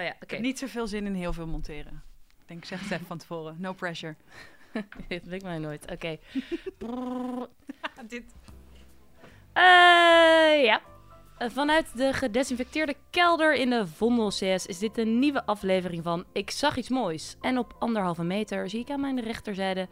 Oh ja, oké. Niet zoveel zin in heel veel monteren. Ik denk, zeg het even van tevoren. No pressure. Dit weet ik mij nooit. Oké. Dit. Eh, ja. Eh, Vanuit de gedesinfecteerde kelder in de Vondel CS is dit een nieuwe aflevering van Ik zag iets moois. En op anderhalve meter zie ik aan mijn rechterzijde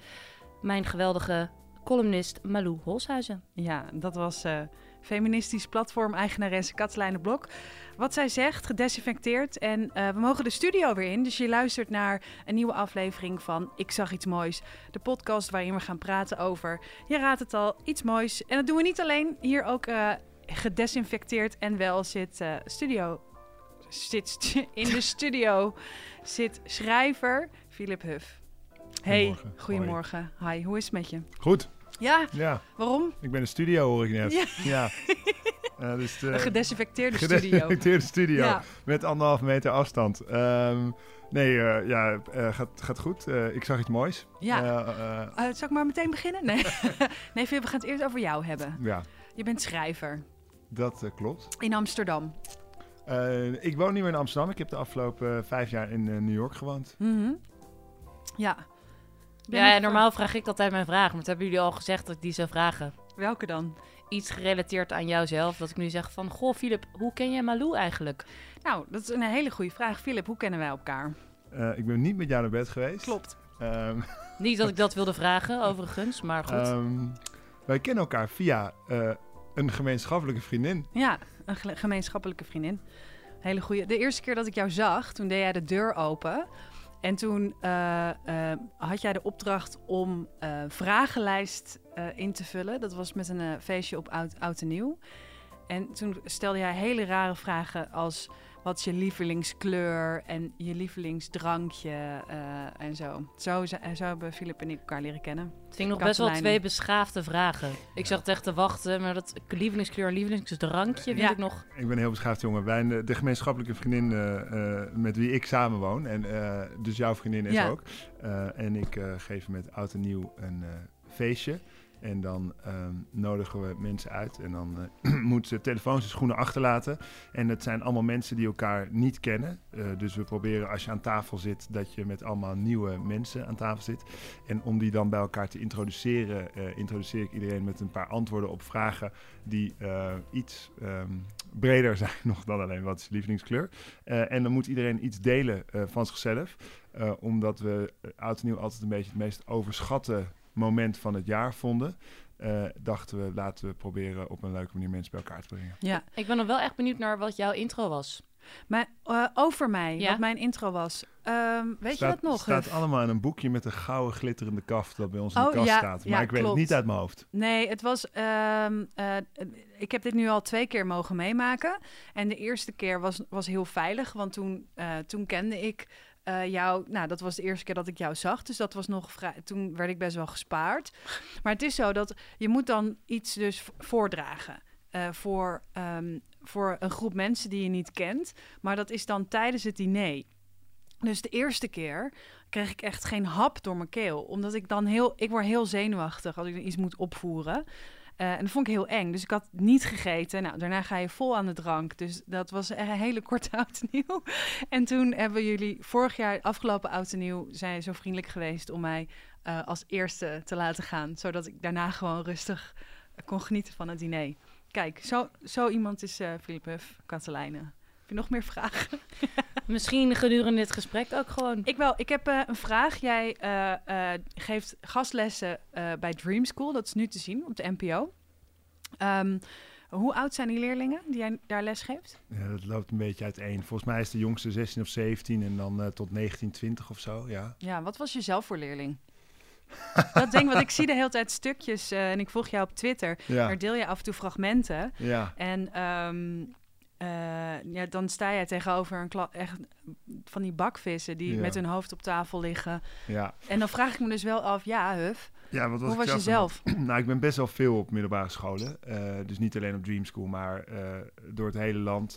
mijn geweldige columnist Malou Holshuizen. Ja, dat was eh, feministisch platform-eigenaresse Katelijne Blok. Wat zij zegt, gedesinfecteerd. En eh, we mogen de studio weer in. Dus je luistert naar een nieuwe aflevering van Ik zag iets moois. De podcast waarin we gaan praten over, je raadt het al, iets moois. En dat doen we niet alleen. Hier ook eh, gedesinfecteerd en wel zit eh, studio... Zit in de studio zit schrijver Philip Huff. Hey, Goedemorgen. goedemorgen. Hi, hoe is het met je? Goed, Ja, ja. waarom? Ik ben de studio, hoor ik net. Ja. Ja. Eh, dus de Een gedesinfecteerde studio. gedesinfecteerde studio. Ja. Met anderhalf meter afstand. Ehm, nee, eh, ja, eh, gaat, gaat goed. Eh, ik zag iets moois. Ja. Eh, eh, Eh, zal ik maar meteen beginnen? Nee, nee we gaan het eerst over jou hebben. ja, Je bent schrijver dat eh, klopt. in Amsterdam. Eh, ik woon niet meer in Amsterdam. Ik heb de afgelopen eh, vijf jaar in eh, New York gewoond. Mhm. Ja. Ja, normaal vraag ik altijd mijn vraag, maar dat hebben jullie al gezegd dat ik die zou vragen. Welke dan? Iets gerelateerd aan jouzelf, dat ik nu zeg van... Goh, Filip, hoe ken jij Malou eigenlijk? Nou, dat is een hele goede vraag. Philip, hoe kennen wij elkaar? Eh, ik ben niet met jou naar bed geweest. Klopt. Ehm, Niet dat ik dat wilde vragen, overigens, maar goed. ehm, wij kennen elkaar via eh, een gemeenschappelijke vriendin. Ja, een gemeenschappelijke vriendin. Hele goede. De eerste keer dat ik jou zag, toen deed jij de deur open. En toen eh, eh, had jij de opdracht om eh vragenlijst in te vullen. Dat was met een feestje op oud, oud en nieuw. En toen stelde jij hele rare vragen als... wat is je lievelingskleur en je lievelingsdrankje eh, en zo. Zo, zo hebben Filip en ik elkaar leren kennen. Het ik nog best wel twee beschaafde vragen. Ik zag het echt te wachten, maar dat lievelingskleur en lievelingsdrankje vind Ja. ik nog... Ik ben een heel beschaafd jongen. Wij, de, gemeenschappelijke vriendin eh, eh, met wie ik samen woon. En eh, dus jouw vriendin is Ja. ook. Eh, en ik eh, geef met oud en nieuw een eh, feestje. En dan ehm, nodigen we mensen uit. En dan eh, moeten ze telefoons en schoenen achterlaten. En het zijn allemaal mensen die elkaar niet kennen. Eh, dus we proberen als je aan tafel zit, dat je met allemaal nieuwe mensen aan tafel zit. En om die dan bij elkaar te introduceren, eh, introduceer ik iedereen met een paar antwoorden op vragen die iets ehm, breder zijn nog dan alleen wat is je lievelingskleur. En dan moet iedereen iets delen van zichzelf. Omdat we oud en nieuw altijd een beetje het meest overschatte moment van het jaar vonden. eh, dachten we, laten we proberen op een leuke manier mensen bij elkaar te brengen. Ja, Ik ben nog wel echt benieuwd naar wat jouw intro was. maar eh, over mij, Ja? wat mijn intro was. Ehm, weet staat, je dat nog? staat Huff? allemaal in een boekje met een gouden glitterende kaft dat bij ons in Oh, de kast ja, staat. Maar ja, ik weet klopt. het niet uit mijn hoofd. Nee, het was. ehm, eh, ik heb dit nu al twee keer mogen meemaken. En de eerste keer was, was heel veilig, want toen, eh, toen kende ik eh, jou. Nou, dat was de eerste keer dat ik jou zag. Dus dat was nog vrij. Toen werd ik best wel gespaard. Maar het is zo dat je moet dan iets dus voordragen. eh, voor, ehm, voor een groep mensen die je niet kent. Maar dat is dan tijdens het diner. Dus de eerste keer kreeg ik echt geen hap door mijn keel. Omdat ik dan heel... Ik word heel zenuwachtig als ik iets moet opvoeren. Eh, en dat vond ik heel eng. Dus ik had niet gegeten. Nou, daarna ga je vol aan de drank. Dus dat was een hele korte oud en nieuw. En toen hebben jullie vorig jaar, afgelopen oud nieuw... zijn zo vriendelijk geweest om mij eh, als eerste te laten gaan. Zodat ik daarna gewoon rustig kon genieten van het diner. Kijk, zo, zo iemand is eh Philip Huff, Katelijne. Heb je nog meer vragen? Misschien gedurende dit gesprek ook gewoon. Ik wel. Ik heb eh, een vraag. Jij eh, eh, geeft gastlessen eh, bij Dream School. Dat is nu te zien op de NPO. Ehm, hoe oud zijn die leerlingen die jij daar les geeft? Ja, dat loopt een beetje uiteen. Volgens mij is de jongste 16 of 17 en dan eh, tot 19, 20 of zo. Ja. Ja, wat was je zelf voor leerling? dat denk ik, want ik zie de hele tijd stukjes eh, en ik volg jou op Twitter. Ja. Daar deel je af en toe fragmenten. ja. En ehm, eh, ja, dan sta jij tegenover een kla- echt van die bakvissen die Ja. met hun hoofd op tafel liggen. Ja. En dan vraag ik me dus wel af, ja, Huf, Ja, wat was hoe was je zelf? nou, ik ben best wel veel op middelbare scholen. Eh, dus niet alleen op Dream School, maar eh, door het hele land.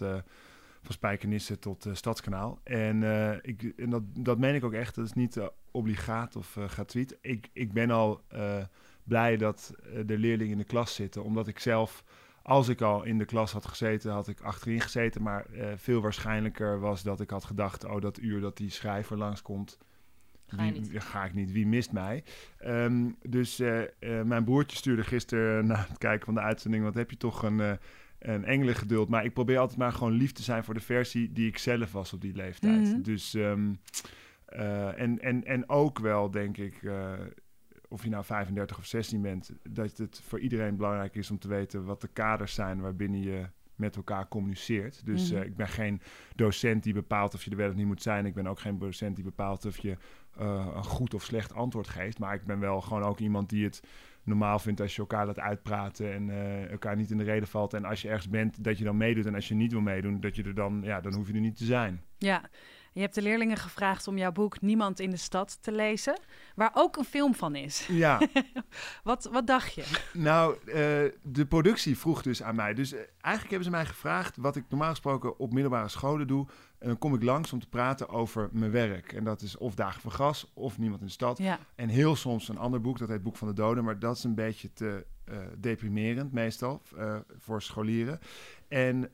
van Spijkenisse tot Stadskanaal. En, ik, en dat, dat meen ik ook echt. Dat is niet obligaat of gratuit. Ik, ik ben al blij dat de leerlingen in de klas zitten. Omdat ik zelf als ik al in de klas had gezeten, had ik achterin gezeten. Maar eh, veel waarschijnlijker was dat ik had gedacht: oh, dat uur dat die schrijver langskomt. Ga je Wie, niet. ga ik niet, wie mist mij? Ehm, dus eh, eh, mijn broertje stuurde gisteren na het kijken van de uitzending: wat heb je toch een, een engelengeduld. Maar ik probeer altijd maar gewoon lief te zijn voor de versie die ik zelf was op die leeftijd. Mhm. Dus ehm, eh, en, en, en ook wel, denk ik, of je nou 35 of 16 bent, dat het voor iedereen belangrijk is om te weten wat de kaders zijn waarbinnen je met elkaar communiceert. Dus Mhm. eh, ik ben geen docent die bepaalt of je er wel of niet moet zijn. Ik ben ook geen docent die bepaalt of je eh, een goed of slecht antwoord geeft. Maar ik ben wel gewoon ook iemand die het normaal vindt als je elkaar laat uitpraten en eh, elkaar niet in de reden valt. En als je ergens bent, dat je dan meedoet. En als je niet wil meedoen, dat je er dan, ja, dan hoef je er niet te zijn. Ja, je hebt de leerlingen gevraagd om jouw boek Niemand in de Stad te lezen, waar ook een film van is. Ja, Wat, wat dacht je? nou, eh, de productie vroeg dus aan mij. Dus eh, eigenlijk hebben ze mij gevraagd wat ik normaal gesproken op middelbare scholen doe. En dan kom ik langs om te praten over mijn werk. En dat is of Dagen van Gas of Niemand in de Stad. Ja, En heel soms een ander boek, dat heet Boek van de Doden. Maar dat is een beetje te eh, deprimerend meestal voor scholieren. En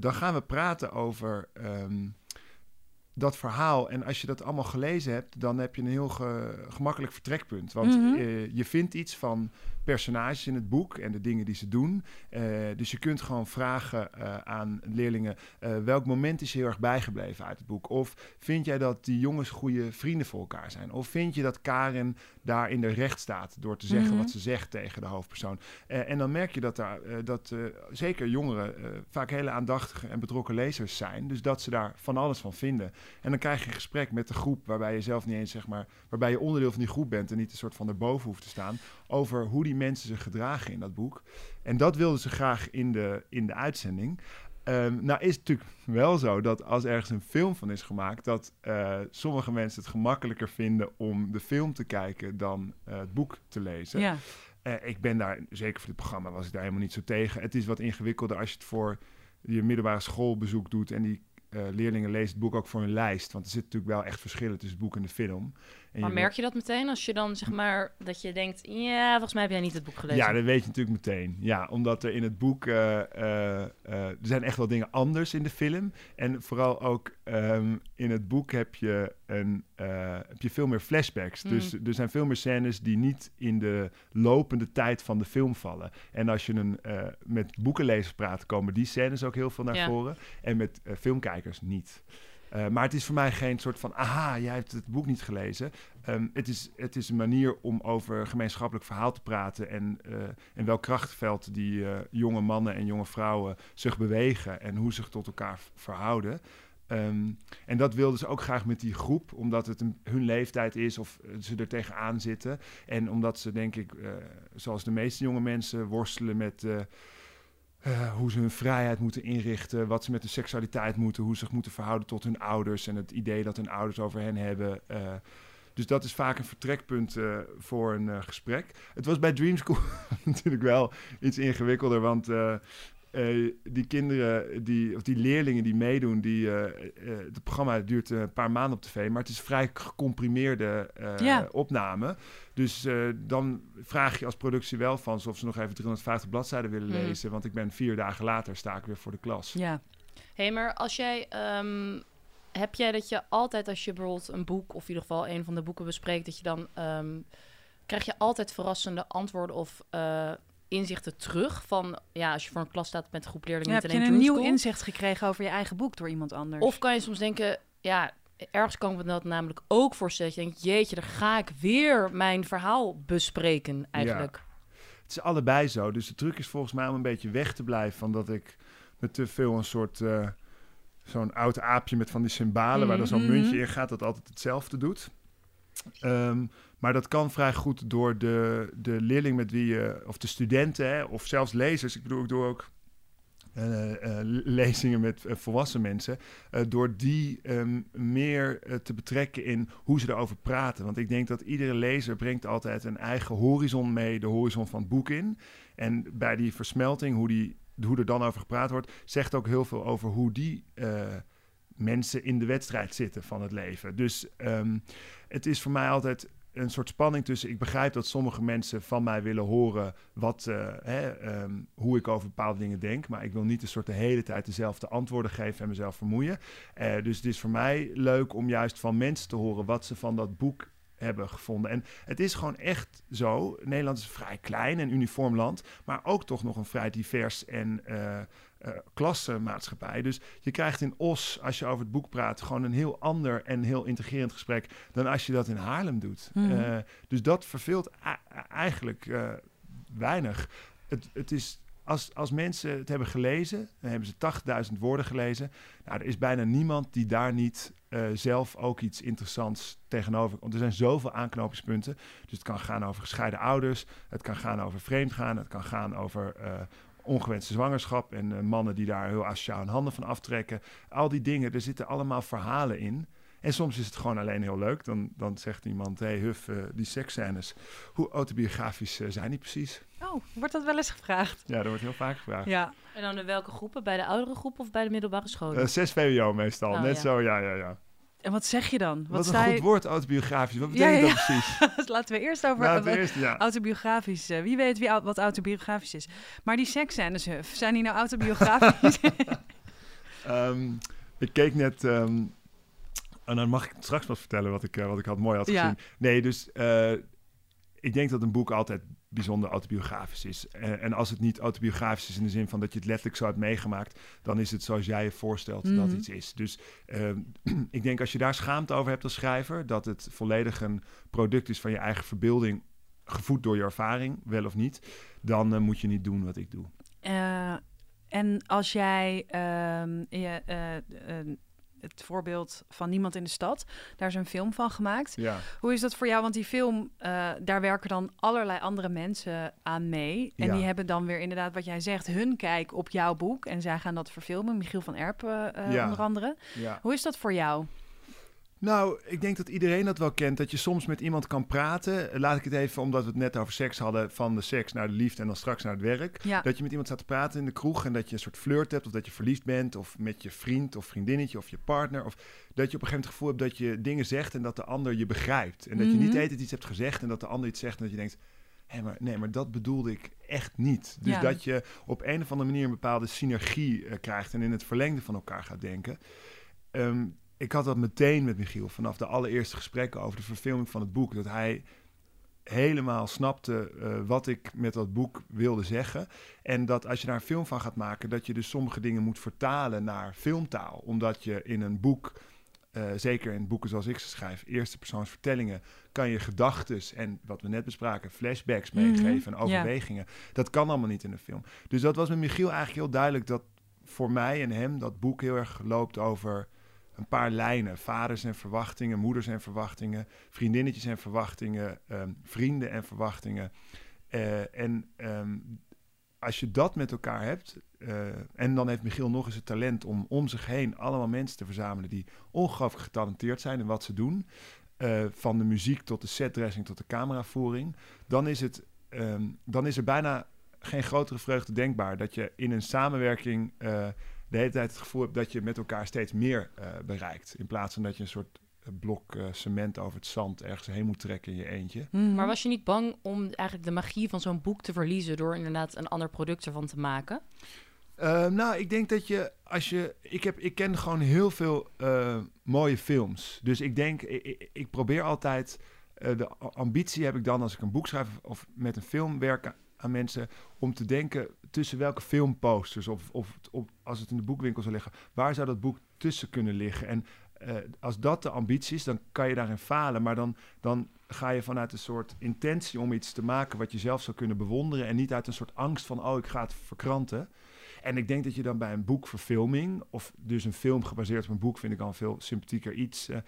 dan gaan we praten over ehm, dat verhaal. En als je dat allemaal gelezen hebt, dan heb je een heel ge- gemakkelijk vertrekpunt. Want Mhm. eh, je vindt iets van personages in het boek en de dingen die ze doen. Eh, dus je kunt gewoon vragen eh, aan leerlingen: welk moment is je heel erg bijgebleven uit het boek? Of vind jij dat die jongens goede vrienden voor elkaar zijn? Of vind je dat Karen daar in de recht staat door te zeggen Mhm. wat ze zegt tegen de hoofdpersoon? Eh, en dan merk je dat, daar, eh, dat eh, zeker jongeren vaak hele aandachtige en betrokken lezers zijn. Dus dat ze daar van alles van vinden. En dan krijg je een gesprek met de groep waarbij je zelf niet eens, zeg maar, waarbij je onderdeel van die groep bent en niet een soort van erboven hoeft te staan. Over hoe die mensen zich gedragen in dat boek. En dat wilden ze graag in de, in de uitzending. Ehm, nou is het natuurlijk wel zo dat als ergens een film van is gemaakt, dat eh, sommige mensen het gemakkelijker vinden om de film te kijken dan eh, het boek te lezen. ja. Eh, ik ben daar, zeker voor dit programma, was ik daar helemaal niet zo tegen. Het is wat ingewikkelder als je het voor je middelbare schoolbezoek doet en die leerlingen lezen het boek ook voor hun lijst. Want er zitten natuurlijk wel echt verschillen tussen het boek en de film. En Maar je merk je dat meteen als je dan zeg maar dat je denkt, ja, volgens mij heb jij niet het boek gelezen. Ja, dat weet je natuurlijk meteen. Ja, omdat er in het boek... eh, eh, eh, er zijn echt wel dingen anders in de film. En vooral ook ehm, in het boek heb je, een, heb je veel meer flashbacks. Mm. Dus er zijn veel meer scènes die niet in de lopende tijd van de film vallen. En als je een, met boekenlezers praat, komen die scènes ook heel veel naar Ja. voren. En met filmkijkers niet. Eh, maar het is voor mij geen soort van, aha, jij hebt het boek niet gelezen. Ehm, het, is, het is een manier om over gemeenschappelijk verhaal te praten en, eh in welk krachtveld die eh, jonge mannen en jonge vrouwen zich bewegen en hoe ze zich tot elkaar verhouden. Ehm, en dat wilden ze ook graag met die groep, omdat het hun leeftijd is of ze er tegenaan zitten. En omdat ze, denk ik, zoals de meeste jonge mensen, worstelen met eh, hoe ze hun vrijheid moeten inrichten, wat ze met hun seksualiteit moeten, hoe ze zich moeten verhouden tot hun ouders en het idee dat hun ouders over hen hebben. eh. dus dat is vaak een vertrekpunt eh, voor een gesprek. Het was bij Dream School natuurlijk wel iets ingewikkelder, want eh, die kinderen, die, of die leerlingen die meedoen, die, eh, eh, het programma duurt een paar maanden op tv, maar het is vrij gecomprimeerde eh, Ja. opname. Dus eh, dan vraag je als productie wel van of ze nog even 350 bladzijden willen Mhm. lezen, want ik ben vier dagen later sta ik weer voor de klas. ja. Hé, maar als jij, ehm, heb jij dat je altijd als je bijvoorbeeld een boek of in ieder geval een van de boeken bespreekt, dat je dan ehm, krijg je altijd verrassende antwoorden of eh, inzichten terug van ja, als je voor een klas staat met een groep leerlingen, heb niet je alleen een nieuw School. inzicht gekregen over je eigen boek door iemand anders? Of kan je soms denken, ja, ergens kan ik me dat namelijk ook voorstellen. Dat je denkt, jeetje, daar ga ik weer mijn verhaal bespreken eigenlijk. Het is allebei zo. Dus de truc is volgens mij om een beetje weg te blijven van dat ik me te veel een soort eh, zo'n oud aapje met van die cymbalen waar dan zo'n Mhm. muntje in gaat dat altijd hetzelfde doet. Ehm, maar dat kan vrij goed door de, de leerling met wie je, of de studenten, hè, of zelfs lezers. Ik bedoel, ik doe ook eh, eh, lezingen met eh, volwassen mensen. door die ehm, meer te betrekken in hoe ze erover praten. Want ik denk dat iedere lezer brengt altijd een eigen horizon mee, de horizon van het boek in. En bij die versmelting, hoe, die, hoe er dan over gepraat wordt, zegt ook heel veel over hoe die mensen in de wedstrijd zitten van het leven. Dus ehm, het is voor mij altijd. eh, een soort spanning tussen. Ik begrijp dat sommige mensen van mij willen horen wat, eh, hè, ehm, hoe ik over bepaalde dingen denk. Maar ik wil niet een soort de hele tijd dezelfde antwoorden geven en mezelf vermoeien. Eh, dus het is voor mij leuk om juist van mensen te horen wat ze van dat boek hebben gevonden. En het is gewoon echt zo. Nederland is een vrij klein en uniform land, maar ook toch nog een vrij divers en uh, uh, klassenmaatschappij. Dus je krijgt in Os, als je over het boek praat, gewoon een heel ander en heel integrerend gesprek dan als je dat in Haarlem doet. Mhm. Uh, dus dat verveelt eigenlijk weinig. Het, het is als, als mensen het hebben gelezen, dan hebben ze 80.000 woorden gelezen. Nou, er is bijna niemand die daar niet uh, zelf ook iets interessants tegenover. Want er zijn zoveel aanknopingspunten. Dus het kan gaan over gescheiden ouders, het kan gaan over vreemdgaan, het kan gaan over uh, ongewenste zwangerschap en uh, mannen die daar heel asociaal hun handen van aftrekken. Al die dingen, er zitten allemaal verhalen in. En soms is het gewoon alleen heel leuk. Dan, dan zegt iemand, hé hey, Huf, uh, die seksscènes, hoe autobiografisch uh, zijn die precies? Oh, wordt dat wel eens gevraagd? Ja, dat wordt heel vaak gevraagd. Ja. En dan in welke groepen? Bij de oudere groep of bij de middelbare scholen? Uh, 6 VWO meestal, Oh, net ja. zo, ja, ja, ja. En wat zeg je dan? Wat, sta een je- goed woord, autobiografisch. Wat Ja, betekent ja, dat precies? Laten we eerst over ten eerste, ja. autobiografisch. uh, wie weet wie, wat autobiografisch is. Maar die seksscènes, Huf, zijn die nou autobiografisch? Ehm, ik keek net... ehm, en dan mag ik straks wat vertellen wat ik, eh, wat ik had mooi had Ja. gezien. Nee, dus eh, ik denk dat een boek altijd bijzonder autobiografisch is. En, en als het niet autobiografisch is in de zin van dat je het letterlijk zo hebt meegemaakt, dan is het zoals jij je voorstelt dat Mhm. iets is. Dus ehm, ik denk als je daar schaamte over hebt als schrijver, dat het volledig een product is van je eigen verbeelding, gevoed door je ervaring, wel of niet, dan eh, moet je niet doen wat ik doe. Eh, en als jij ehm, je, eh, eh, het voorbeeld van Niemand in de Stad, daar is een film van gemaakt. Ja. Hoe is dat voor jou? Want die film, eh, daar werken dan allerlei andere mensen aan mee. En Ja. die hebben dan weer inderdaad wat jij zegt, hun kijk op jouw boek. En zij gaan dat verfilmen, Michiel van Erpen eh, Ja. onder andere. Hoe is dat voor jou? Nou, ik denk dat iedereen dat wel kent. Dat je soms met iemand kan praten. Laat ik het even, omdat we het net over seks hadden, van de seks naar de liefde en dan straks naar het werk. Ja. Dat je met iemand staat te praten in de kroeg en dat je een soort flirt hebt. Of dat je verliefd bent. Of met je vriend of vriendinnetje of je partner. Of dat je op een gegeven moment het gevoel hebt dat je dingen zegt en dat de ander je begrijpt. En dat je niet Mhm. tijd iets hebt gezegd en dat de ander iets zegt en dat je denkt... Hé, maar nee, maar dat bedoelde ik echt niet. Dus Ja. dat je op een of andere manier een bepaalde synergie eh, krijgt en in het verlengde van elkaar gaat denken. Ehm, ik had dat meteen met Michiel vanaf de allereerste gesprekken over de verfilming van het boek. Dat hij helemaal snapte eh, wat ik met dat boek wilde zeggen. En dat als je daar een film van gaat maken, dat je dus sommige dingen moet vertalen naar filmtaal. Omdat je in een boek, eh, zeker in boeken zoals ik ze schrijf, eerste persoons vertellingen, kan je gedachten en wat we net bespraken, flashbacks Mhm, meegeven en ja. overwegingen. Dat kan allemaal niet in een film. Dus dat was met Michiel eigenlijk heel duidelijk dat voor mij en hem dat boek heel erg loopt over een paar lijnen. Vaders en verwachtingen, moeders en verwachtingen, vriendinnetjes en verwachtingen, ehm, vrienden en verwachtingen. Eh, en ehm, als je dat met elkaar hebt, eh, en dan heeft Michiel nog eens het talent om om zich heen allemaal mensen te verzamelen die ongelooflijk getalenteerd zijn in wat ze doen. eh, van de muziek tot de setdressing tot de cameravoering. Dan is, het, ehm, dan is er bijna geen grotere vreugde denkbaar dat je in een samenwerking de hele tijd het gevoel hebt dat je met elkaar steeds meer eh, bereikt. In plaats van dat je een soort eh, blok eh, cement over het zand ergens heen moet trekken in je eentje. Mhm. Maar was je niet bang om eigenlijk de magie van zo'n boek te verliezen door inderdaad een ander product ervan te maken? Nou, ik denk dat je als je. Ik, heb, ik ken gewoon heel veel eh, mooie films. Dus ik denk, ik, probeer altijd. eh, de ambitie heb ik dan als ik een boek schrijf of met een film werk aan mensen. om te denken tussen welke filmposters. of, of, als het in de boekwinkel zou liggen. waar zou dat boek tussen kunnen liggen? En eh, als dat de ambitie is, dan kan je daarin falen. Maar dan, dan ga je vanuit een soort intentie om iets te maken. wat je zelf zou kunnen bewonderen. en niet uit een soort angst van: oh, ik ga het verkranten. En ik denk dat je dan bij een boekverfilming, of dus een film gebaseerd op een boek, vind ik al veel sympathieker iets, eh,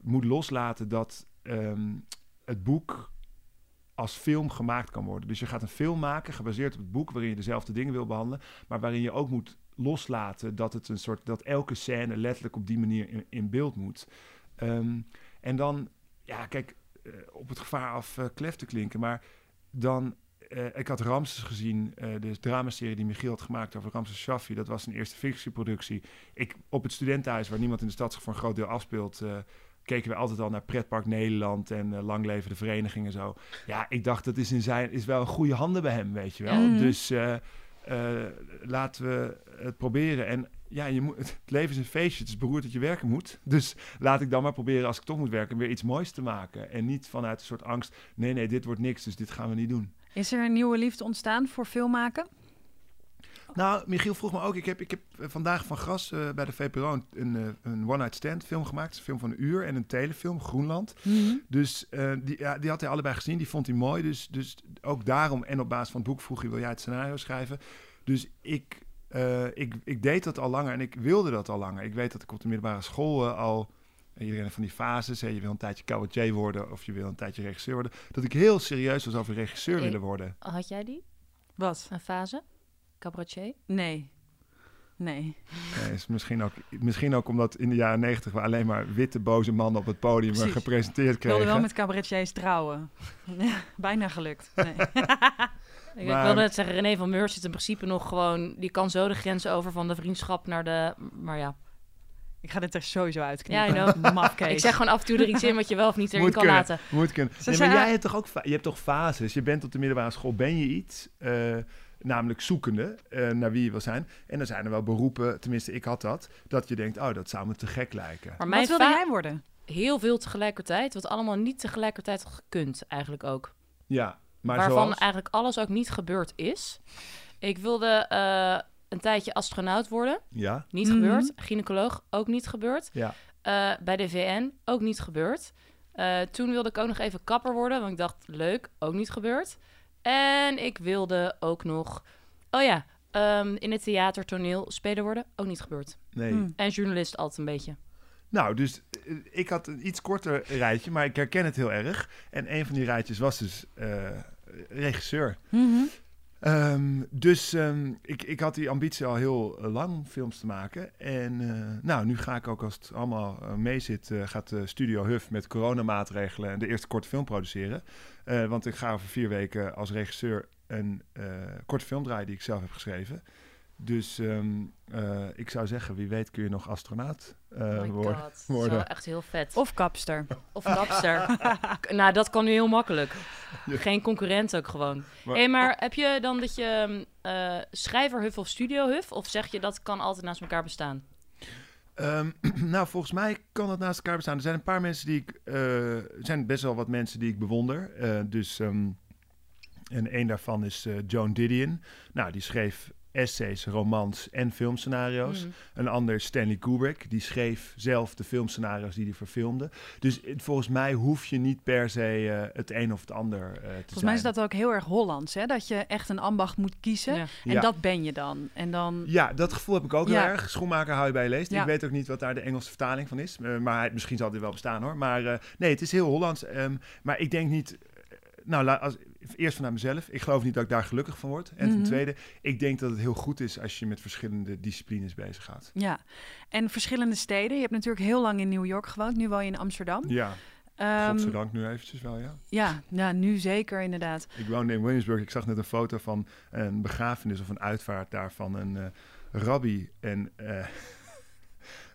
moet loslaten dat ehm, het boek als film gemaakt kan worden. Dus je gaat een film maken gebaseerd op het boek, waarin je dezelfde dingen wil behandelen, maar waarin je ook moet loslaten dat het een soort dat elke scène letterlijk op die manier in, in beeld moet. Ehm, en dan, ja, kijk, eh, op het gevaar af eh, klef te klinken, maar dan eh, ik had Ramses gezien, de dramaserie die Michiel had gemaakt over Ramses Shaffi. Dat was een eerste fictieproductie. Ik, op het studentenhuis, waar niemand in de stad zich voor een groot deel afspeelt, keken we altijd al naar Pretpark Nederland en eh, Lang Leven de Vereniging en zo. Ja, ik dacht, dat is, in zijn, is wel een goede handen bij hem, weet je wel. Mhm. Dus eh, eh, laten we het proberen. En ja, je moet, het leven is een feestje. Het is beroerd dat je werken moet. Dus laat ik dan maar proberen, als ik toch moet werken, weer iets moois te maken. En niet vanuit een soort angst, nee, nee, dit wordt niks, dus dit gaan we niet doen. Is er een nieuwe liefde ontstaan voor filmmaken? Nou, Michiel vroeg me ook. Ik heb, ik heb vandaag van Gras eh, bij de VPRO een, een, eh, een one-night stand film gemaakt. Een film van een uur en een telefilm, Groenland. Dus eh, die, ja, die had hij allebei gezien. Die vond hij mooi. Dus, dus ook daarom en op basis van het boek vroeg hij, wil jij het scenario schrijven? Dus ik, eh, ik, ik deed dat al langer en ik wilde dat al langer. Ik weet dat ik op de middelbare school al... Iedereen heeft van die fases. Hè, je wil een tijdje cabaretier worden of je wil een tijdje regisseur worden. Dat ik heel serieus was over regisseur Ik- willen worden. Had jij die? Wat? Een fase? Cabaretier? Nee. Nee. Nee, is misschien, ook, misschien ook omdat in de jaren negentig we alleen maar witte boze mannen op het podium Precies. gepresenteerd Ik wilde kregen. wel met cabaretiers trouwen. Bijna gelukt. Nee. Ik Maar- wilde net zeggen, René van Meurs zit in principe nog gewoon... Die kan zo de grenzen over van de vriendschap naar de... Maar ja, Ik ga dit er sowieso uitknippen. Ja, know. Ik zeg gewoon af en toe er iets in wat je wel of niet erin Moet kan kunnen. laten. Moet kunnen. Nee, maar jij hebt toch ook je hebt toch fases? Je bent op de middelbare school, ben je iets, eh, namelijk zoekende eh, naar wie je wil zijn. En dan zijn er wel beroepen, tenminste ik had dat, dat je denkt, oh dat zou me te gek lijken. Maar mijn Wat wilde jij worden? heel veel tegelijkertijd, wat allemaal niet tegelijkertijd gekund eigenlijk ook. Ja, maar waarvan zoals... eigenlijk alles ook niet gebeurd is. Ik wilde eh, een tijdje astronaut worden, Ja, niet Mhm. gebeurd. Gynaecoloog, ook niet gebeurd. ja. Eh, bij de VN, ook niet gebeurd. Eh, toen wilde ik ook nog even kapper worden, want ik dacht, leuk, ook niet gebeurd. En ik wilde ook nog, oh ja, ehm, in het theater, toneel, speler worden, ook niet gebeurd. Nee. Hm. En journalist altijd een beetje. Nou, dus eh, ik had een iets korter rijtje, maar ik herken het heel erg. En een van die rijtjes was dus eh, regisseur. Mhm. Ehm, dus ehm, ik, ik had die ambitie al heel eh, lang films te maken. En eh, nou, nu ga ik ook als het allemaal eh, mee zit, gaat Studio Huf met coronamaatregelen de eerste korte film produceren. Want ik ga over vier weken als regisseur een korte film draaien die ik zelf heb geschreven. Dus ehm, eh, ik zou zeggen, wie weet kun je nog astronaut eh, oh worden. god, dat is wel echt heel vet. Of kapster. Of kapster. Nou, dat kan nu heel makkelijk. Geen concurrent ook gewoon. Maar- Hé, maar heb je dan dat je mm, eh, schrijverhuf of studiohuf? Of zeg je dat kan altijd naast elkaar bestaan? Ehm, nou, volgens mij kan dat naast elkaar bestaan. Er zijn een paar mensen die ik. eh, er zijn best wel wat mensen die ik bewonder. Eh, dus. ehm, en een daarvan is eh, Joan Didion. Nou, die schreef essays, romans en filmscenario's. Mhm. Een ander is Stanley Kubrick. Die schreef zelf de filmscenario's die hij verfilmde. Dus eh, volgens mij hoef je niet per se eh, het een of het ander eh, te zijn. Volgens mij is dat ook heel erg Hollands, hè? Dat je echt een ambacht moet kiezen. Ja. En Ja. dat ben je dan. En dan... Ja, dat gevoel heb ik ook Ja. heel erg. Schoenmaker hou je bij je leest. Ja. Ik weet ook niet wat daar de Engelse vertaling van is. Maar hij- misschien zal dit wel bestaan hoor. Maar eh, nee, het is heel Hollands. Ehm, maar ik denk niet... nou, als, eerst vanuit mezelf. Ik geloof niet dat ik daar gelukkig van word. En ten Mhm. tweede, ik denk dat het heel goed is als je met verschillende disciplines bezig gaat. Ja. En verschillende steden. Je hebt natuurlijk heel lang in New York gewoond. Nu woon je in Amsterdam. Ja, Ehm, godzijdank nu eventjes wel, ja. ja, ja, nu zeker inderdaad. Ik woonde in Williamsburg. Ik zag net een foto van een begrafenis of een uitvaart daar van een eh, rabbi. En eh,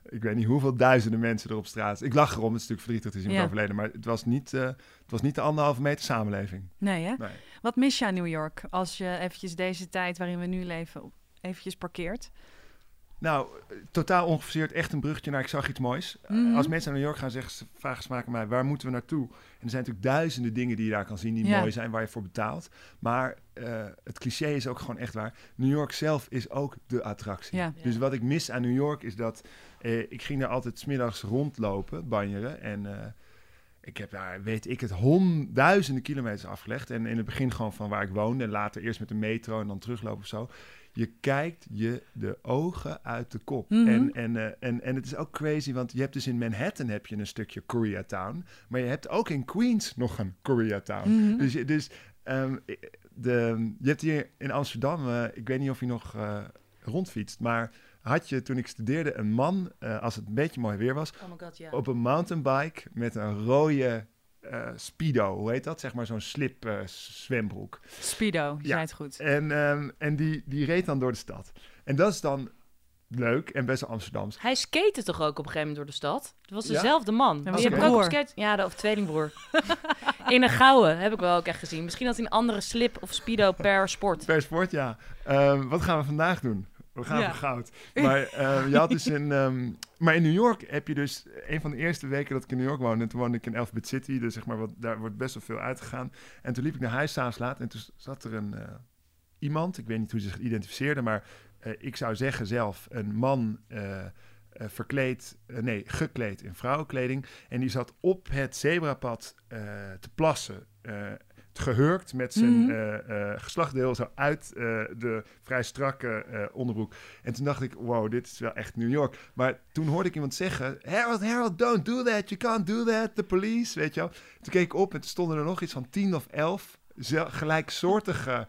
ik weet niet hoeveel duizenden mensen er op straat. Ik lach erom, het is natuurlijk verdrietig, het is iemand Ja. overleden. Maar het was, niet, eh, het was niet de anderhalve meter samenleving. Nee, hè? Nee. Wat mis je aan New York als je eventjes deze tijd waarin we nu leven eventjes parkeert? Nou, totaal ongeforceerd, echt een bruggetje naar ik zag iets moois. Eh, Mhm. Als mensen naar New York gaan, zeggen ze, vragen ze maken mij, waar moeten we naartoe? En er zijn natuurlijk duizenden dingen die je daar kan zien die Ja. mooi zijn, waar je voor betaalt. Maar eh, het cliché is ook gewoon echt waar. New York zelf is ook de attractie. Ja. Dus wat ik mis aan New York is dat eh, ik ging daar altijd smiddags rondlopen, banjeren. En eh, ik heb daar, weet ik het, honderdduizenden kilometers afgelegd. En in het begin gewoon van waar ik woonde. En later eerst met de metro en dan teruglopen of zo. Je kijkt je de ogen uit de kop. Mhm. En, en, eh, en, en het is ook crazy, want je hebt dus in Manhattan heb je een stukje Koreatown. Maar je hebt ook in Queens nog een Koreatown. Mhm. Dus, je- dus ehm, de, je hebt hier in Amsterdam, ik weet niet of je nog eh, rondfietst, maar had je toen ik studeerde een man, eh, als het een beetje mooi weer was, Oh my god, ja. op een mountainbike met een rode eh, speedo, hoe heet dat? Zeg maar zo'n slip eh, zwembroek. Speedo, je Ja. zei het goed. En, ehm, en die, die reed dan door de stad. En dat is dan leuk en best wel Amsterdams. Hij skate toch ook op een gegeven moment door de stad? Het was Ja? dezelfde man. op broer. skate... Ja, de, of tweelingbroer. In een gouden heb ik wel ook echt gezien. Misschien had hij een andere slip of speedo per sport. Per sport, ja. Ehm, wat gaan we vandaag doen? We gaan Ja. voor goud. Maar ehm, je had dus in, ehm, maar in New York heb je dus een van de eerste weken dat ik in New York woonde. En toen woonde ik in Alphabet City, dus zeg maar wat, daar wordt best wel veel uitgegaan. En toen liep ik naar huis s'avonds laat en toen zat er een eh, iemand, ik weet niet hoe ze zich identificeerde, maar eh, ik zou zeggen zelf een man. eh, eh, verkleed, eh, nee, gekleed in vrouwenkleding. En die zat op het zebrapad eh, te plassen. Eh, gehurkt met zijn Mhm. eh, eh, geslachtdeel zo uit eh, de vrij strakke onderbroek. En toen dacht ik, wow, dit is wel echt New York. Maar toen hoorde ik iemand zeggen, Harold, Harold, don't do that, you can't do that, the police, weet je wel. Toen keek ik op en toen stonden er nog iets van tien of elf gelijksoortige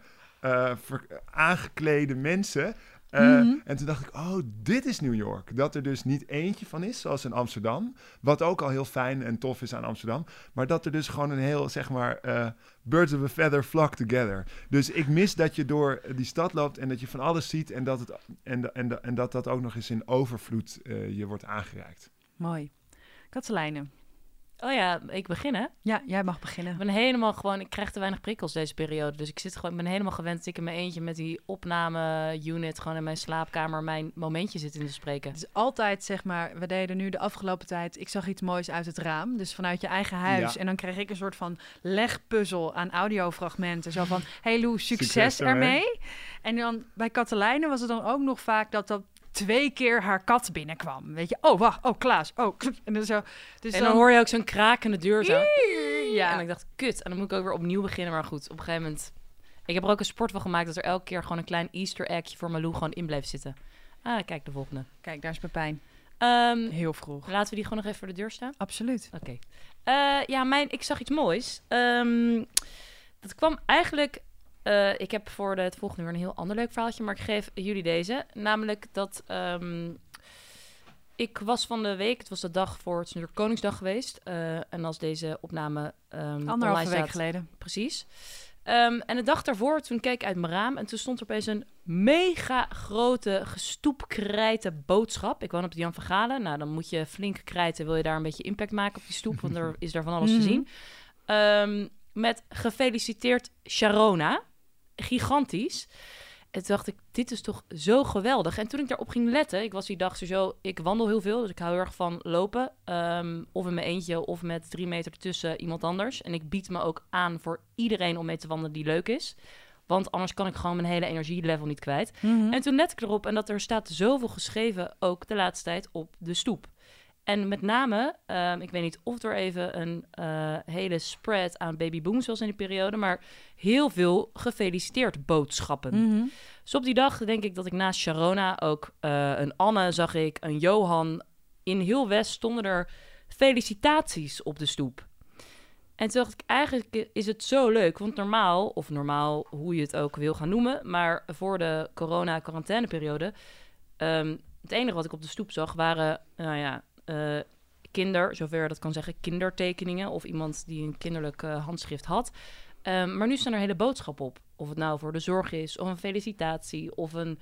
ver- aangeklede mensen. Eh, Mhm. En toen dacht ik, oh, dit is New York. Dat er dus niet eentje van is, zoals in Amsterdam. Wat ook al heel fijn en tof is aan Amsterdam. Maar dat er dus gewoon een heel, zeg maar, eh, birds of a feather flock together. Dus ik mis dat je door die stad loopt en dat je van alles ziet. En dat, het, en, en, en dat dat ook nog eens in overvloed eh, je wordt aangereikt. Mooi. Katelijne. Oh ja, ik begin hè? Ja, jij mag Ik beginnen. ben helemaal gewoon, ik krijg te weinig prikkels deze periode. Dus ik zit gewoon, ik ben helemaal gewend dat ik in mijn eentje met die opname-unit gewoon in mijn slaapkamer mijn momentje zit in te spreken. Het is altijd, zeg maar, we deden nu de afgelopen tijd, ik zag iets moois uit het raam. Dus vanuit je eigen huis. Ja. En dan kreeg ik een soort van legpuzzel aan audiofragmenten. Zo van, hey Lou, succes, Succes ermee. ermee. En dan bij Katelijne was het dan ook nog vaak dat dat twee keer haar kat binnenkwam. Weet je, oh wacht, oh Klaas, oh. En dan zo. Dus en dan hoor je ook zo'n krakende deur zo. Ja. En ik dacht, kut. En dan moet ik ook weer opnieuw beginnen. Maar goed, op een gegeven moment... Ik heb er ook een sport van gemaakt dat er elke keer gewoon een klein easter eggje voor Malou gewoon in bleef zitten. Ah, kijk, de volgende. Kijk, daar is Pepijn. Ehm, Heel vroeg. laten we die gewoon nog even voor de deur staan. Absoluut. Oké. Eh, ja, mijn, ik zag iets moois. Ehm, dat kwam eigenlijk... eh, ik heb voor de, het volgende uur een heel ander leuk verhaaltje, maar ik geef jullie deze. Namelijk dat ehm, ik was van de week, het was de dag voor, het is natuurlijk Koningsdag geweest. eh, en als deze opname ehm Anderhalve week staat, geleden. Precies. Ehm, en de dag daarvoor, toen keek ik uit mijn raam en toen stond er opeens een mega grote gestoepkrijten boodschap. Ik woon op de Jan van Galen. Nou, dan moet je flink krijten, wil je daar een beetje impact maken op die stoep, want er is daar van alles te Mhm. zien. Met gefeliciteerd Sharona. Gigantisch. En toen dacht ik, dit is toch zo geweldig. En toen ik daarop ging letten, ik was die dag sowieso, ik wandel heel veel, dus ik hou heel erg van lopen. Ehm, of in mijn eentje, of met drie meter ertussen iemand anders. En ik bied me ook aan voor iedereen om mee te wandelen die leuk is. Want anders kan ik gewoon mijn hele energielevel niet kwijt. Mhm. En toen let ik erop en dat er staat zoveel geschreven, ook de laatste tijd, op de stoep. En met name, ehm, ik weet niet of er even een eh, hele spread aan babybooms was in die periode, maar heel veel gefeliciteerd boodschappen. Mhm. Dus op die dag denk ik dat ik naast Sharona ook eh, een Anne zag ik, een Johan. In heel West stonden er felicitaties op de stoep. En toen dacht ik, eigenlijk is het zo leuk. Want normaal, of normaal, hoe je het ook wil gaan noemen... maar voor de corona-quarantaineperiode... ehm, het enige wat ik op de stoep zag waren, nou ja... eh, kinder, zover dat kan zeggen, kindertekeningen... of iemand die een kinderlijk handschrift had... Ehm, maar nu staan er hele boodschappen op. Of het nou voor de zorg is, of een felicitatie, of een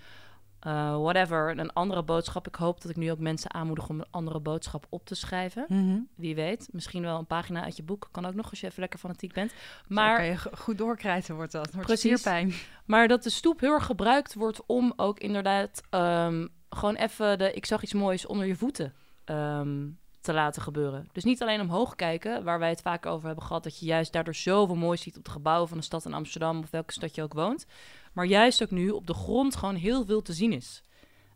eh, whatever, een andere boodschap. Ik hoop dat ik nu ook mensen aanmoedig om een andere boodschap op te schrijven. Mhm. Wie weet, misschien wel een pagina uit je boek. Kan ook nog als je even lekker fanatiek bent. Maar kan je go- goed doorkrijten wordt dat. Wordt Precies. spierpijn. maar dat de stoep heel erg gebruikt wordt om ook inderdaad ehm, gewoon even de ik zag iets moois onder je voeten ehm, te laten gebeuren. Dus niet alleen omhoog kijken, waar wij het vaak over hebben gehad, dat je juist daardoor zoveel moois ziet op de gebouwen van de stad in Amsterdam of welke stad je ook woont. Maar juist ook nu op de grond gewoon heel veel te zien is.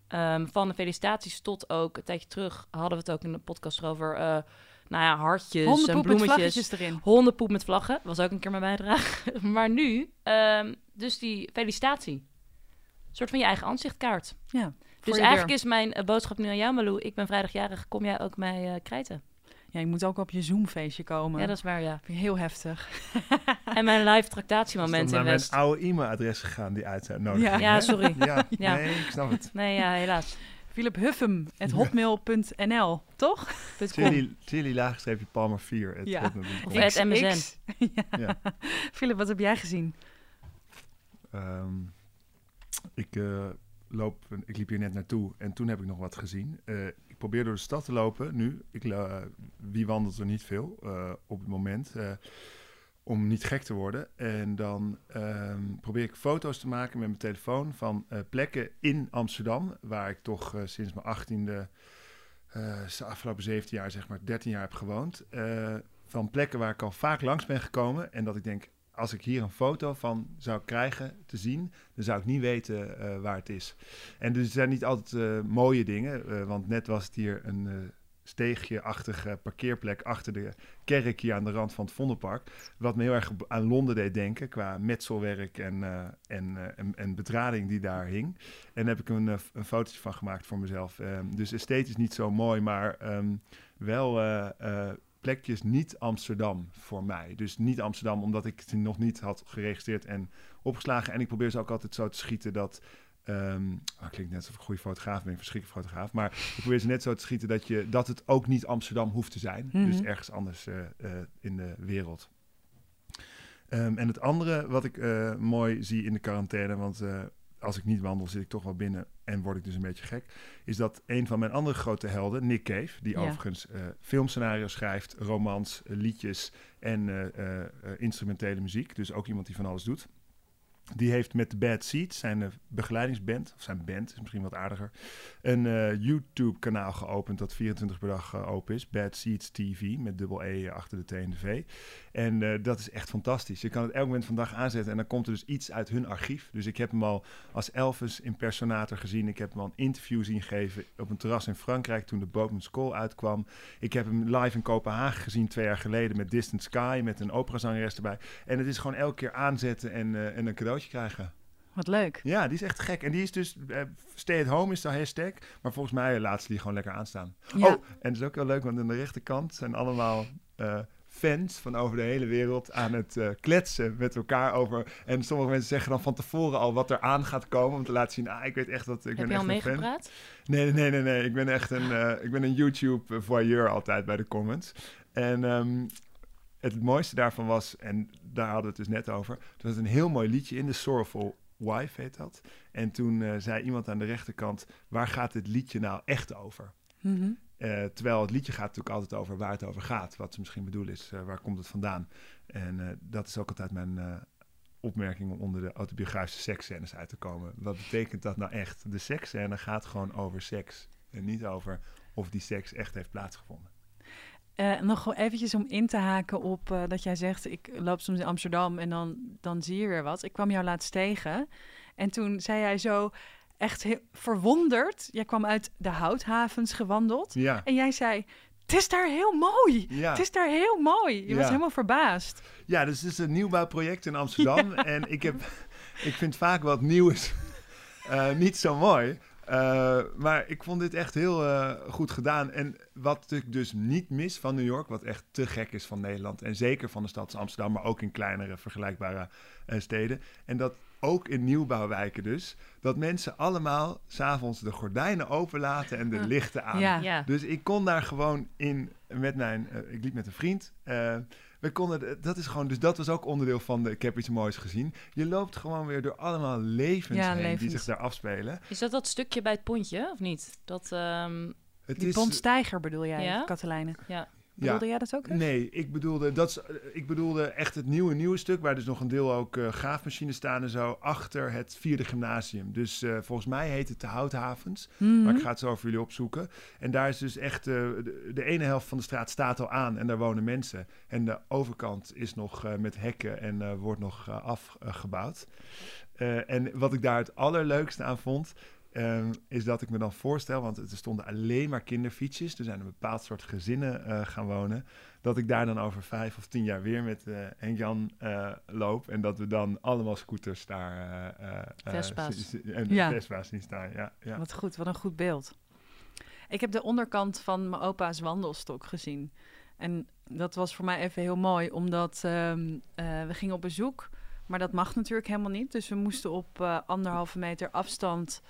Ehm, van de felicitaties tot ook, een tijdje terug hadden we het ook in de podcast over, eh, nou ja, hartjes en Hondenpoep met bloemetjes. vlaggetjes erin. Hondenpoep met vlaggen, was ook een keer mijn bijdrage. maar nu, ehm, dus die felicitatie. Een soort van je eigen aanzichtkaart. Ja, Dus eigenlijk deur. is mijn eh, boodschap nu aan jou, Malou. Ik ben vrijdagjarig, kom jij ook mij eh, krijten? Ja, je moet ook op je Zoom-feestje komen. Ja, dat is waar, ja. vind ik heel heftig. En mijn live Ik ben tractatiemoment in naar mijn West. oude e-mailadres gegaan die uitnodiging. Ja. Ja, sorry. Ja, Ja. nee, ik snap het. Nee, ja, helaas. Philip Huffem, at hotmail.nl, toch? Chili laagstreepje Palmer 4. Het Ja. Of at MSN. Ja. Ja. Philip, wat heb jij gezien? Ehm, ik, eh, loop, ik liep hier net naartoe en toen heb ik nog wat gezien. Eh, ik probeer door de stad te lopen nu. Ik, wie wandelt er niet veel eh, op het moment? eh, om niet gek te worden. En dan ehm, probeer ik foto's te maken met mijn telefoon van plekken in Amsterdam, waar ik toch sinds mijn achttiende, de afgelopen 17 jaar, zeg maar 13 jaar heb gewoond. Van plekken waar ik al vaak langs ben gekomen. En dat ik denk, als ik hier een foto van zou krijgen te zien, dan zou ik niet weten eh, waar het is. En dus het zijn niet altijd eh, mooie dingen, eh, want net was het hier een steegje-achtige parkeerplek achter de kerk hier aan de rand van het Vondelpark. Wat me heel erg aan Londen deed denken qua metselwerk en, en, en, en bedrading die daar hing. En daar heb ik een, een fotootje van gemaakt voor mezelf. Ehm, dus esthetisch niet zo mooi, maar ehm, wel plekjes niet Amsterdam voor mij. Dus niet Amsterdam, omdat ik het nog niet had geregistreerd en opgeslagen. En ik probeer ze ook altijd zo te schieten dat... oh, klinkt net alsof ik een goede fotograaf ben, een verschrikkelijk fotograaf. Maar ik probeer ze net zo te schieten dat, je, dat het ook niet Amsterdam hoeft te zijn. Dus Mhm. ergens anders eh, eh, in de wereld. Ehm, en het andere wat ik eh, mooi zie in de quarantaine, want als ik niet wandel zit ik toch wel binnen en word ik dus een beetje gek, is dat een van mijn andere grote helden, Nick Cave, die Ja. overigens eh filmscenario's schrijft, romans, eh, liedjes en eh, instrumentele muziek, dus ook iemand die van alles doet. Die heeft met The Bad Seeds, zijn eh, begeleidingsband, of zijn band, is misschien wat aardiger, een eh, YouTube-kanaal geopend dat 24 per dag eh, open is. Bad Seeds TV, met dubbel E achter de T en de V. En dat is echt fantastisch. Je kan het elk moment van de dag aanzetten en dan komt er dus iets uit hun archief. Dus ik heb hem al als Elvis impersonator gezien. Ik heb hem al een interview zien geven op een terras in Frankrijk toen de Boatman's Call uitkwam. Ik heb hem live in Kopenhagen gezien twee jaar geleden met Distant Sky, met een operazangeres erbij. En het is gewoon elke keer aanzetten en, en een cadeautje krijgen. Wat leuk. Ja, die is echt gek. En die is dus, eh, stay at home is de hashtag. Maar volgens mij laat ze die gewoon lekker aanstaan. Ja. Oh, en het is ook heel leuk, want aan de rechterkant zijn allemaal eh, fans van over de hele wereld aan het eh, kletsen met elkaar over. En sommige mensen zeggen dan van tevoren al wat er aan gaat komen. Om te laten zien, ah, ik weet echt dat ik Heb ben je echt al een fan. meegepraat? Nee, nee, nee, nee, nee. Ik ben echt een, ik ben een YouTube voyeur altijd bij de comments. En ehm, het mooiste daarvan was, en daar hadden we het dus net over, er was een heel mooi liedje in, de Sorrowful Wife heet dat. En toen eh, zei iemand aan de rechterkant, waar gaat dit liedje nou echt over? Mhm. Eh, terwijl het liedje gaat natuurlijk altijd over waar het over gaat. Wat ze misschien bedoelen is, eh, waar komt het vandaan? En dat is ook altijd mijn opmerking om onder de autobiografische seksscènes uit te komen. Wat betekent dat nou echt? De seksscène gaat gewoon over seks. En niet over of die seks echt heeft plaatsgevonden. Eh, nog eventjes om in te haken op eh, dat jij zegt, ik loop soms in Amsterdam en dan, dan zie je weer wat. Ik kwam jou laatst tegen en toen zei jij zo echt heel verwonderd. Jij kwam uit de houthavens gewandeld Ja, en jij zei, het is daar heel mooi. ja. Het is daar heel mooi. Je was helemaal verbaasd. ja dus het is een nieuwbouwproject in Amsterdam. En ik, heb, ik vind vaak wat nieuw is eh, niet zo mooi. Eh, maar ik vond dit echt heel eh, goed gedaan. En wat ik dus niet mis van New York, wat echt te gek is van Nederland. En zeker van de stad Amsterdam, maar ook in kleinere vergelijkbare eh, steden. En dat ook in nieuwbouwwijken dus. Dat mensen allemaal s'avonds de gordijnen openlaten en de lichten aan. Ja. Ja. Dus ik kon daar gewoon in met mijn. ik liep met een vriend. We konden, dat is gewoon, dus dat was ook onderdeel van de Ik heb iets moois gezien. Je loopt gewoon weer door allemaal levens Ja, heen die zich daar afspelen. Is dat dat stukje bij het pontje, of niet? Dat, ehm, Het Die is, Pontstijger bedoel jij, Ja? Katelijne. ja. Bedoelde jij dat ook? Nee, ik bedoelde, dat is, ik bedoelde echt het nieuwe, nieuwe stuk, waar dus nog een deel ook eh, graafmachines staan en zo, achter het vierde gymnasium. Dus eh, volgens mij heet het de Houthavens. Mhm. Maar ik ga het zo voor jullie opzoeken. En daar is dus echt, eh, de, de ene helft van de straat staat al aan en daar wonen mensen. En de overkant is nog met hekken en wordt nog afgebouwd. En wat ik daar het allerleukste aan vond, ehm, is dat ik me dan voorstel, want er stonden alleen maar kinderfietsjes. Er zijn een bepaald soort gezinnen eh, gaan wonen. Dat ik daar dan over vijf of tien jaar weer met eh Henk-Jan eh, loop. En dat we dan allemaal scooters daar... eh, eh, eh, Vespa's. En Ja. Vespa's zien staan, ja. ja. Wat goed, wat een goed beeld. Ik heb de onderkant van mijn opa's wandelstok gezien. En dat was voor mij even heel mooi, omdat ehm, eh, we gingen op bezoek. Maar dat mag natuurlijk helemaal niet. Dus we moesten op eh, anderhalve meter afstand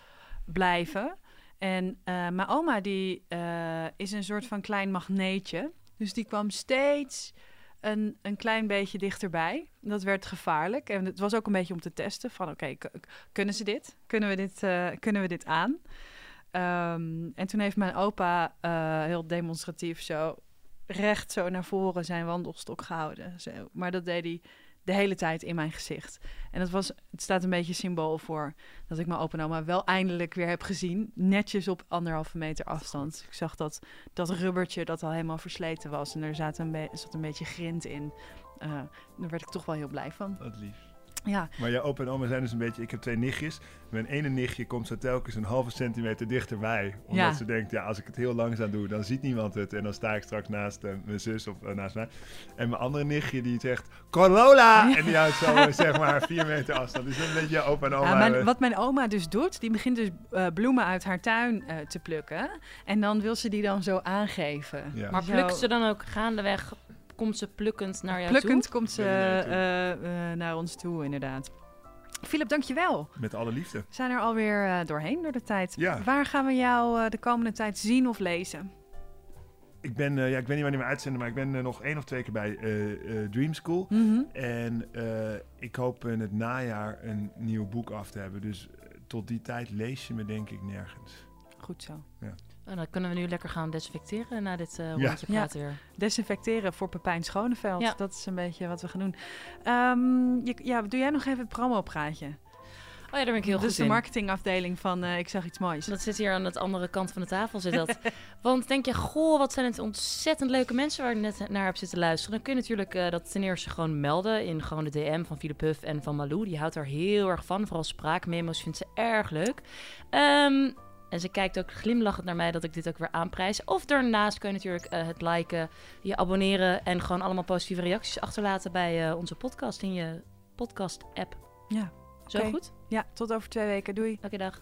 blijven. En eh, mijn oma die eh, is een soort van klein magneetje. Dus die kwam steeds een, een klein beetje dichterbij. Dat werd gevaarlijk. En het was ook een beetje om te testen van oké, kunnen ze dit? Kunnen we dit, eh, kunnen we dit aan? Ehm, en toen heeft mijn opa heel demonstratief zo recht zo naar voren zijn wandelstok gehouden. Zo. Maar dat deed hij de hele tijd in mijn gezicht. En dat was, het staat een beetje symbool voor dat ik mijn opa en oma wel eindelijk weer heb gezien. Netjes op anderhalve meter afstand. Ik zag dat, dat rubbertje dat al helemaal versleten was. En er zat een, zat een beetje grind in. Eh, daar werd ik toch wel heel blij van. Wat lief. Ja, Maar je opa en oma zijn dus een beetje... Ik heb twee nichtjes. Mijn ene nichtje komt zo telkens een halve centimeter dichterbij. Omdat Ja. ze denkt, ja, als ik het heel langzaam doe, dan ziet niemand het. En dan sta ik straks naast eh, mijn zus of eh, naast mij. En mijn andere nichtje die zegt, Corolla! En die houdt zo, eh, zeg maar, vier meter afstand. Dus een beetje je opa en oma. Ja, mijn- wat mijn oma dus doet, die begint dus eh, bloemen uit haar tuin eh, te plukken. En dan wil ze die dan zo aangeven. Ja. Maar plukt ze dan ook gaandeweg, komt ze plukkend naar jou Plukkend komt ze eh, eh, naar ons toe, inderdaad. Philip, dankjewel. Met alle liefde. We zijn er alweer eh doorheen door de tijd. Ja. Waar gaan we jou eh, de komende tijd zien of lezen? Ik ben, eh, ja, ik weet niet wanneer we uitzenden, maar ik ben nog één of twee keer bij eh, eh, Dream School. En eh, ik hoop in het najaar een nieuw boek af te hebben. Dus tot die tijd lees je me denk ik nergens. Goed zo. toe. En dan kunnen we nu lekker gaan desinfecteren na dit eh Ja. rondje Ja. praten weer. Desinfecteren voor Pepijn Schoneveld. Ja. Dat is een beetje wat we gaan doen. Ehm, je, ja, doe jij nog even het promo-praatje? Oh ja, daar ben ik heel dus goed de in. marketingafdeling van eh, Ik zag iets moois. Dat zit hier aan de andere kant van de tafel. Zit dat. Want denk je, goh, wat zijn het ontzettend leuke mensen waar ik net naar heb zitten luisteren. Dan kun je natuurlijk eh, dat ten eerste gewoon melden in gewoon de DM van Philip Puff en van Malou. Die houdt er heel erg van. Vooral spraakmemo's vindt ze erg leuk. Ehm, en ze kijkt ook glimlachend naar mij dat ik dit ook weer aanprijs. Of daarnaast kun je natuurlijk eh, het liken, je abonneren en gewoon allemaal positieve reacties achterlaten bij eh, onze podcast in je podcast-app. Ja, Zo goed? ja, tot over twee weken. Doei. Oké, dag.